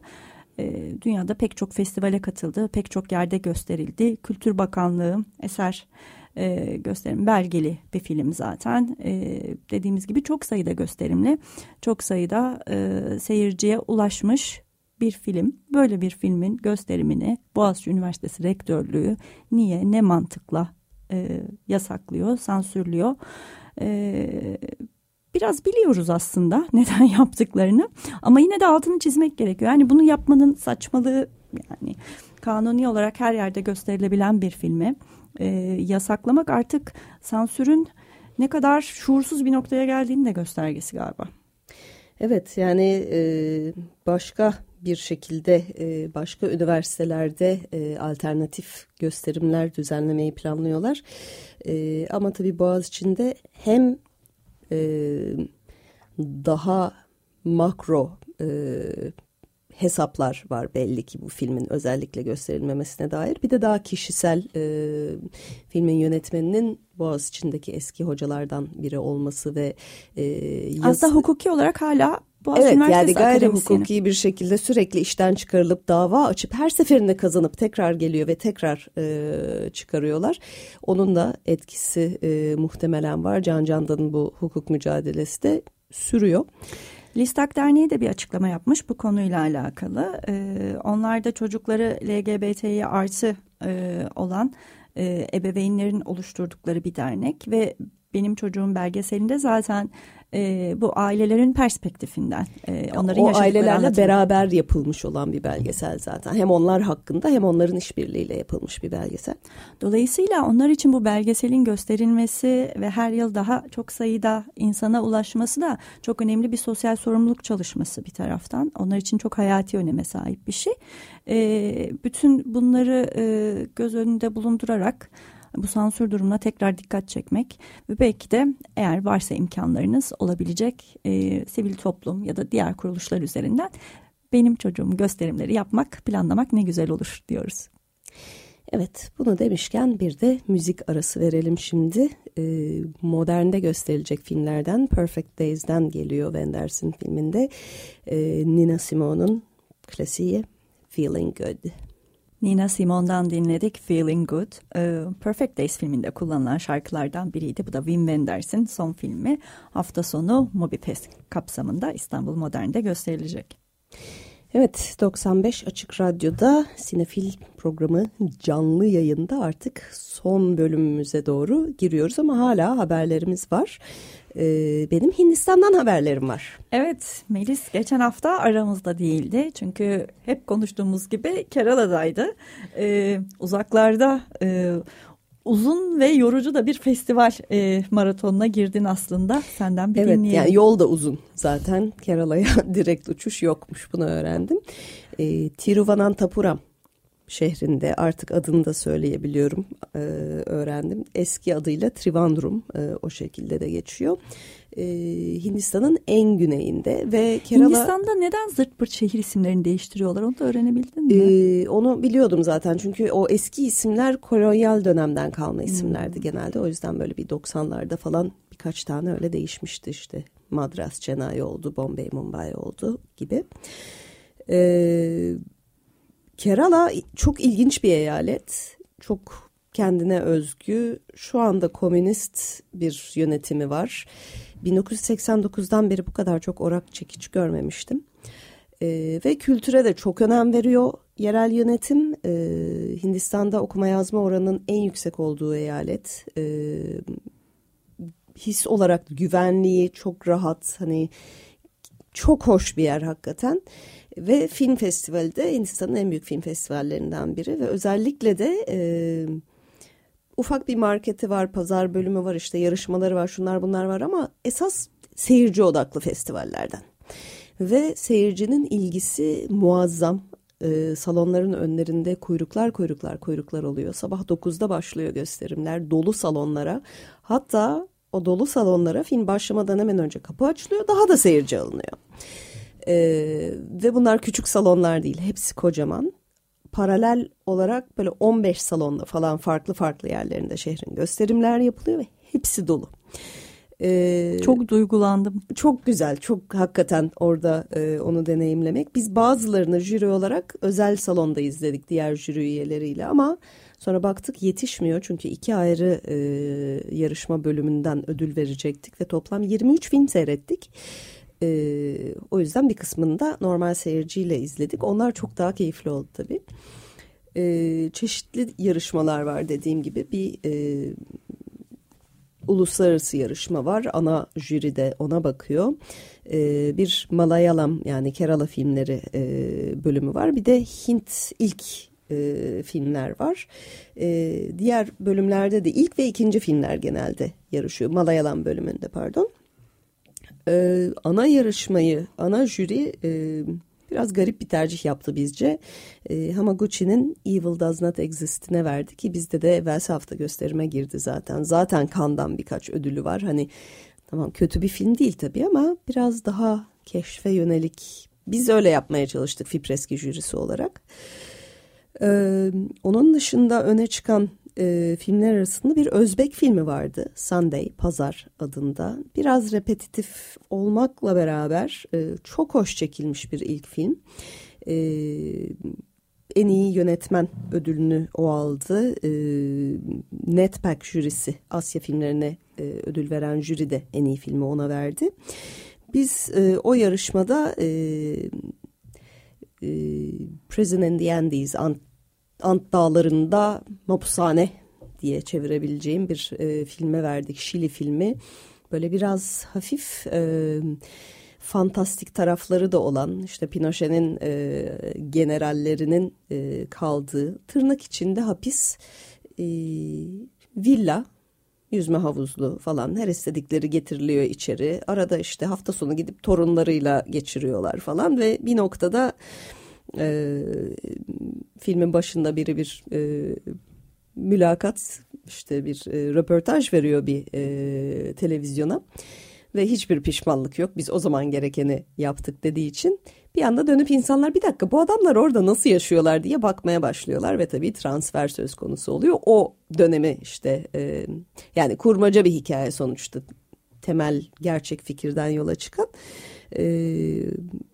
e, dünyada pek çok festivale katıldı, pek çok yerde gösterildi. Kültür Bakanlığı eser e, gösterim belgeli bir film zaten. E, dediğimiz gibi çok sayıda gösterimli, çok sayıda e, seyirciye ulaşmış bir film. Böyle bir filmin gösterimini Boğaziçi Üniversitesi Rektörlüğü niye, ne mantıkla e, yasaklıyor, sansürlüyor? E, biraz biliyoruz aslında [laughs] neden yaptıklarını ama yine de altını çizmek gerekiyor. Yani bunu yapmanın saçmalığı yani kanuni olarak her yerde gösterilebilen bir filmi e, yasaklamak artık sansürün ne kadar şuursuz bir noktaya geldiğini de göstergesi galiba. Evet yani e, başka bir şekilde e, başka üniversitelerde e, alternatif gösterimler düzenlemeyi planlıyorlar. E, ama tabii Boğaziçi'nde hem e, daha makro e, hesaplar var belli ki bu filmin özellikle gösterilmemesine dair. Bir de daha kişisel e, filmin yönetmeninin Boğaziçi'ndeki eski hocalardan biri olması ve e, yaz... aslında hukuki olarak hala Boğaziçi evet yani gayri hukuki bir şekilde sürekli işten çıkarılıp dava açıp her seferinde kazanıp tekrar geliyor ve tekrar e, çıkarıyorlar. Onun da etkisi e, muhtemelen var. Can Candan'ın bu hukuk mücadelesi de sürüyor. Listak Derneği de bir açıklama yapmış bu konuyla alakalı. Ee, onlar da çocukları LGBT'ye artı e, olan e, ebeveynlerin oluşturdukları bir dernek ve benim çocuğum belgeselinde zaten e, bu ailelerin perspektifinden e, onların o ailelerle beraber yapılmış olan bir belgesel zaten. Hem onlar hakkında hem onların işbirliğiyle yapılmış bir belgesel. Dolayısıyla onlar için bu belgeselin gösterilmesi ve her yıl daha çok sayıda insana ulaşması da çok önemli bir sosyal sorumluluk çalışması bir taraftan. Onlar için çok hayati öneme sahip bir şey. E, bütün bunları e, göz önünde bulundurarak bu sansür durumuna tekrar dikkat çekmek ve belki de eğer varsa imkanlarınız olabilecek e, sivil toplum ya da diğer kuruluşlar üzerinden benim çocuğum gösterimleri yapmak, planlamak ne güzel olur diyoruz. Evet bunu demişken bir de müzik arası verelim şimdi. Ee, modernde gösterilecek filmlerden Perfect Days'den geliyor Wenders'in filminde. Ee, Nina Simone'un klasiği Feeling Good. Nina Simone'dan dinledik Feeling Good. Ee, Perfect Days filminde kullanılan şarkılardan biriydi. Bu da Wim Wenders'in son filmi. Hafta sonu Mobifest kapsamında İstanbul Modern'de gösterilecek. Evet 95 Açık Radyo'da Sinefil programı canlı yayında artık son bölümümüze doğru giriyoruz ama hala haberlerimiz var. Ee, benim Hindistan'dan haberlerim var. Evet Melis geçen hafta aramızda değildi. Çünkü hep konuştuğumuz gibi Kerala'daydı. Ee, uzaklarda e, uzun ve yorucu da bir festival e, maratonuna girdin aslında. Senden bir evet, dinleyelim. Yani yol da uzun zaten. Kerala'ya [laughs] direkt uçuş yokmuş bunu öğrendim. E, Tiruvananthapuram şehrinde artık adını da söyleyebiliyorum e, öğrendim. Eski adıyla Trivandrum e, o şekilde de geçiyor. E, Hindistan'ın en güneyinde ve Kerala... Hindistan'da neden zırt pırt şehir isimlerini değiştiriyorlar onu da öğrenebildin mi? E, onu biliyordum zaten çünkü o eski isimler kolonyal dönemden kalma isimlerdi hmm. genelde. O yüzden böyle bir 90'larda falan birkaç tane öyle değişmişti işte. Madras, Chennai oldu, Bombay, Mumbai oldu gibi. Eee Kerala çok ilginç bir eyalet. Çok kendine özgü. Şu anda komünist bir yönetimi var. 1989'dan beri bu kadar çok orak çekiç görmemiştim. Ee, ve kültüre de çok önem veriyor yerel yönetim. Ee, Hindistan'da okuma yazma oranının en yüksek olduğu eyalet. Ee, his olarak güvenliği çok rahat hani çok hoş bir yer hakikaten. Ve film festivali de Hindistan'ın en büyük film festivallerinden biri ve özellikle de e, ufak bir marketi var, pazar bölümü var, işte yarışmaları var, şunlar bunlar var ama esas seyirci odaklı festivallerden. Ve seyircinin ilgisi muazzam. E, salonların önlerinde kuyruklar kuyruklar kuyruklar oluyor. Sabah 9'da başlıyor gösterimler dolu salonlara. Hatta o dolu salonlara film başlamadan hemen önce kapı açılıyor. Daha da seyirci alınıyor. Ee, ve bunlar küçük salonlar değil. Hepsi kocaman. Paralel olarak böyle 15 salonda falan farklı farklı yerlerinde şehrin gösterimler yapılıyor ve hepsi dolu. Ee, çok duygulandım. Çok güzel, çok hakikaten orada e, onu deneyimlemek. Biz bazılarını jüri olarak özel salonda izledik diğer jüri üyeleriyle ama sonra baktık yetişmiyor. Çünkü iki ayrı e, yarışma bölümünden ödül verecektik ve toplam 23 film seyrettik. E, o yüzden bir kısmını da normal seyirciyle izledik. Onlar çok daha keyifli oldu tabii. E, çeşitli yarışmalar var dediğim gibi. Bir e, uluslararası yarışma var. Ana jüri de ona bakıyor. E, bir Malayalam yani Kerala filmleri e, bölümü var. Bir de Hint ilk e, filmler var. E, diğer bölümlerde de ilk ve ikinci filmler genelde yarışıyor. Malayalam bölümünde pardon e, ana yarışmayı, ana jüri e, biraz garip bir tercih yaptı bizce. E, Hamaguchi'nin Evil Does Not Exist'ine verdi ki bizde de evvelsi hafta gösterime girdi zaten. Zaten Kandan birkaç ödülü var. Hani tamam kötü bir film değil tabii ama biraz daha keşfe yönelik. Biz öyle yapmaya çalıştık Fipreski jürisi olarak. Ee, onun dışında öne çıkan e, filmler arasında bir Özbek filmi vardı. Sunday, Pazar adında. Biraz repetitif olmakla beraber e, çok hoş çekilmiş bir ilk film. E, en iyi yönetmen ödülünü o aldı. E, Netpack jürisi Asya filmlerine e, ödül veren jüri de en iyi filmi ona verdi. Biz e, o yarışmada e, e, Prison in the Andes, Ant Ant Dağları'nda mapushane diye çevirebileceğim bir e, filme verdik. Şili filmi. Böyle biraz hafif e, fantastik tarafları da olan işte Pinochet'in e, generallerinin e, kaldığı tırnak içinde hapis e, villa yüzme havuzlu falan her istedikleri getiriliyor içeri. Arada işte hafta sonu gidip torunlarıyla geçiriyorlar falan ve bir noktada e, filmin başında biri bir e, mülakat işte bir e, röportaj veriyor bir e, televizyona ve hiçbir pişmanlık yok. Biz o zaman gerekeni yaptık dediği için bir anda dönüp insanlar bir dakika bu adamlar orada nasıl yaşıyorlar diye bakmaya başlıyorlar ve tabii transfer söz konusu oluyor. O dönemi işte e, yani kurmaca bir hikaye sonuçta temel gerçek fikirden yola çıkan. E,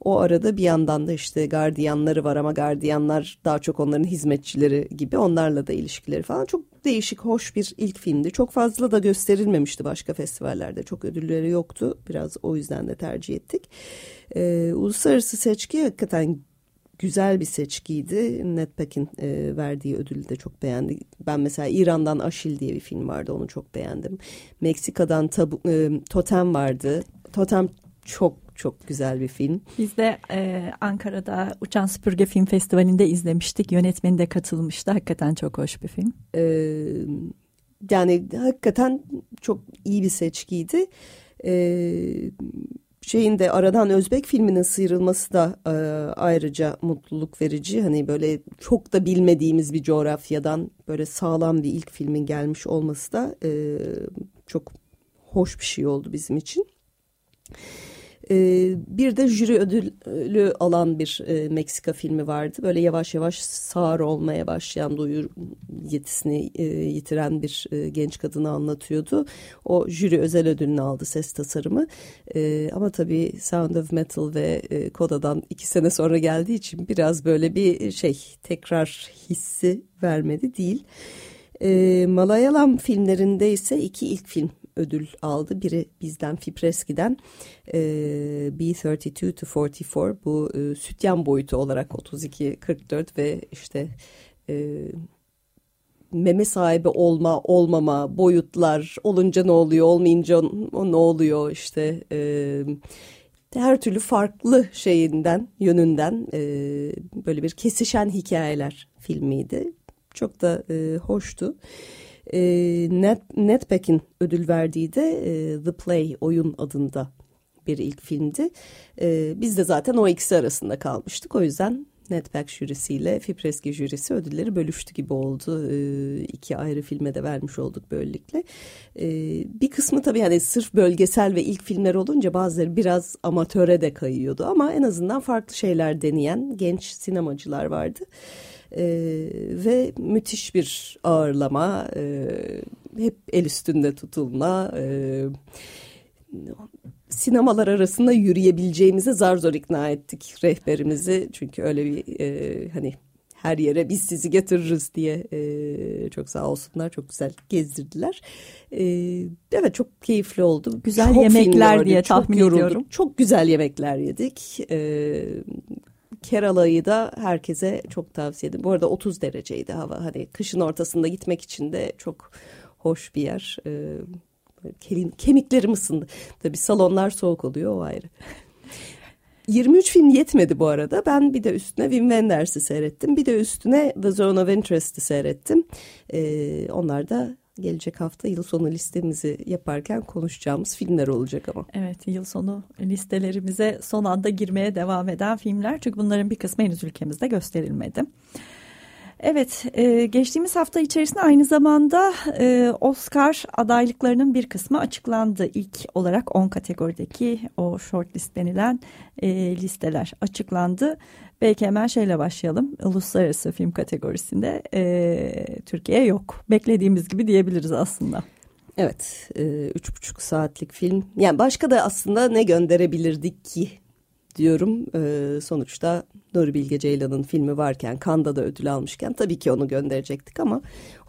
o arada bir yandan da işte gardiyanları var ama gardiyanlar daha çok onların hizmetçileri gibi onlarla da ilişkileri falan çok değişik hoş bir ilk filmdi. Çok fazla da gösterilmemişti başka festivallerde çok ödülleri yoktu biraz o yüzden de tercih ettik. E, uluslararası seçki hakikaten güzel bir seçkiydi. Netpack'in e, verdiği ödülü de çok beğendim. Ben mesela İran'dan Aşil diye bir film vardı onu çok beğendim. Meksika'dan Tabu, e, Totem vardı. Totem çok çok güzel bir film. Biz de e, Ankara'da Uçan Süpürge Film Festivali'nde izlemiştik. Yönetmeni de katılmıştı. Hakikaten çok hoş bir film. E, yani hakikaten çok iyi bir seçkiydi. E, şeyin de aradan Özbek filminin sıyrılması da e, ayrıca mutluluk verici. Hani böyle çok da bilmediğimiz bir coğrafyadan böyle sağlam bir ilk filmin gelmiş olması da e, çok hoş bir şey oldu bizim için. Ee, bir de jüri ödülü alan bir e, Meksika filmi vardı. Böyle yavaş yavaş sağır olmaya başlayan, duyur yetisini e, yitiren bir e, genç kadını anlatıyordu. O jüri özel ödülünü aldı ses tasarımı. ama tabii Sound of Metal ve Koda'dan iki sene sonra geldiği için biraz böyle bir şey tekrar hissi vermedi değil. E, Malayalam filmlerinde ise iki ilk film ödül aldı. Biri bizden Fipreski'den e, B32 to 44 bu e, sütyen boyutu olarak 32-44 ve işte e, meme sahibi olma olmama boyutlar olunca ne oluyor olmayınca ne oluyor işte e, her türlü farklı şeyinden yönünden e, böyle bir kesişen hikayeler filmiydi. Çok da e, hoştu. E, Net, Netback'in ödül verdiği de e, The Play oyun adında bir ilk filmdi. E, biz de zaten o ikisi arasında kalmıştık. O yüzden Netback jürisiyle Fipreski jürisi ödülleri bölüştü gibi oldu. E, iki ayrı filme de vermiş olduk böylelikle. E, bir kısmı tabii hani sırf bölgesel ve ilk filmler olunca bazıları biraz amatöre de kayıyordu. Ama en azından farklı şeyler deneyen genç sinemacılar vardı e, ve müthiş bir ağırlama, e, hep el üstünde tutulma, e, sinemalar arasında yürüyebileceğimize zar zor ikna ettik rehberimizi çünkü öyle bir e, hani her yere biz sizi götürürüz diye e, çok sağ olsunlar çok güzel gezdirdiler. E, evet çok keyifli oldu. Güzel çok yemekler diye tahmin yorulduk. ediyorum. Çok güzel yemekler yedik. E, Kerala'yı da herkese çok tavsiye ederim. Bu arada 30 dereceydi hava. Hani kışın ortasında gitmek için de çok hoş bir yer. Ee, kemiklerim ısındı. Tabii salonlar soğuk oluyor o ayrı. [laughs] 23 film yetmedi bu arada. Ben bir de üstüne Wim Wenders'i seyrettim. Bir de üstüne The Zone of Interest'i seyrettim. Ee, onlar da gelecek hafta yıl sonu listemizi yaparken konuşacağımız filmler olacak ama. Evet yıl sonu listelerimize son anda girmeye devam eden filmler çünkü bunların bir kısmı henüz ülkemizde gösterilmedi. Evet, e, geçtiğimiz hafta içerisinde aynı zamanda e, Oscar adaylıklarının bir kısmı açıklandı. İlk olarak 10 kategorideki o short list denilen e, listeler açıklandı. Belki hemen şeyle başlayalım. Uluslararası film kategorisinde e, Türkiye yok. Beklediğimiz gibi diyebiliriz aslında. Evet, e, üç buçuk saatlik film. Yani başka da aslında ne gönderebilirdik ki diyorum. E, sonuçta Nuri Bilge Ceylan'ın filmi varken, Kanda da ödül almışken tabii ki onu gönderecektik ama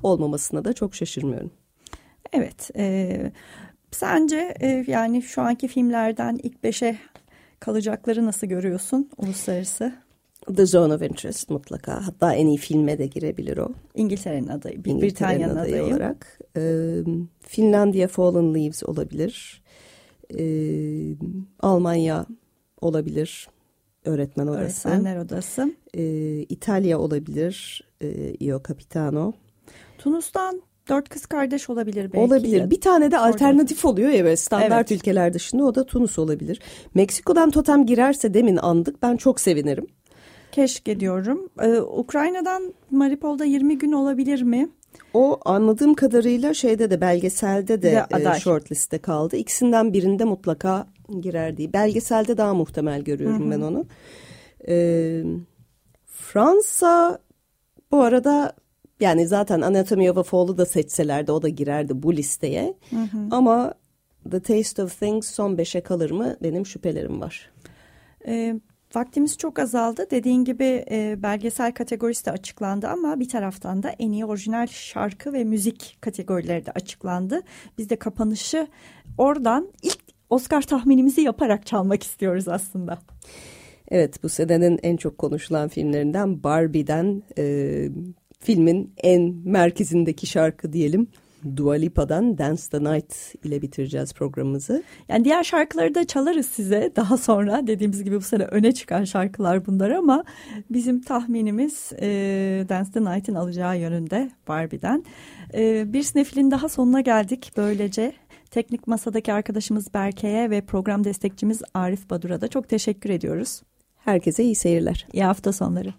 olmamasına da çok şaşırmıyorum. Evet, e, sence e, yani şu anki filmlerden ilk beşe kalacakları nasıl görüyorsun uluslararası? The Zone of Interest mutlaka. Hatta en iyi filme de girebilir o. İngiltere'nin adayı, İngiltere'nin Britanya'nın adayı, adayı. olarak. Ee, Finlandiya Fallen Leaves olabilir. Ee, Almanya olabilir. Öğretmen odası. Öğretmenler Odası. Ee, İtalya olabilir. Ee, Io Capitano. Tunus'tan dört kız kardeş olabilir belki. Olabilir. Bir tane de alternatif oluyor ya böyle standart Evet. ülkeler dışında o da Tunus olabilir. Meksiko'dan totem girerse demin andık ben çok sevinirim. Keşke diyorum. Ee, Ukrayna'dan Maripol'da 20 gün olabilir mi? O anladığım kadarıyla şeyde de belgeselde de De e, aday. shortliste kaldı. İkisinden birinde mutlaka girer diye. Belgeselde daha muhtemel görüyorum ben onu. Ee, Fransa bu arada yani zaten Anatomy of a Fall'u da seçselerdi o da girerdi bu listeye. Ama The Taste of Things son beşe kalır mı benim şüphelerim var. Ee, vaktimiz çok azaldı. Dediğin gibi e, belgesel kategorisi de açıklandı ama bir taraftan da en iyi orijinal şarkı ve müzik kategorileri de açıklandı. Biz de kapanışı oradan ilk Oscar tahminimizi yaparak çalmak istiyoruz aslında. Evet bu senenin en çok konuşulan filmlerinden Barbie'den e, filmin en merkezindeki şarkı diyelim. Dua Lipa'dan Dance the Night ile bitireceğiz programımızı. Yani diğer şarkıları da çalarız size daha sonra. Dediğimiz gibi bu sene öne çıkan şarkılar bunlar ama bizim tahminimiz e, Dance the Night'in alacağı yönünde Barbie'den. E, bir sinefilin daha sonuna geldik böylece. Teknik masadaki arkadaşımız Berke'ye ve program destekçimiz Arif Badur'a da çok teşekkür ediyoruz. Herkese iyi seyirler. İyi hafta sonları.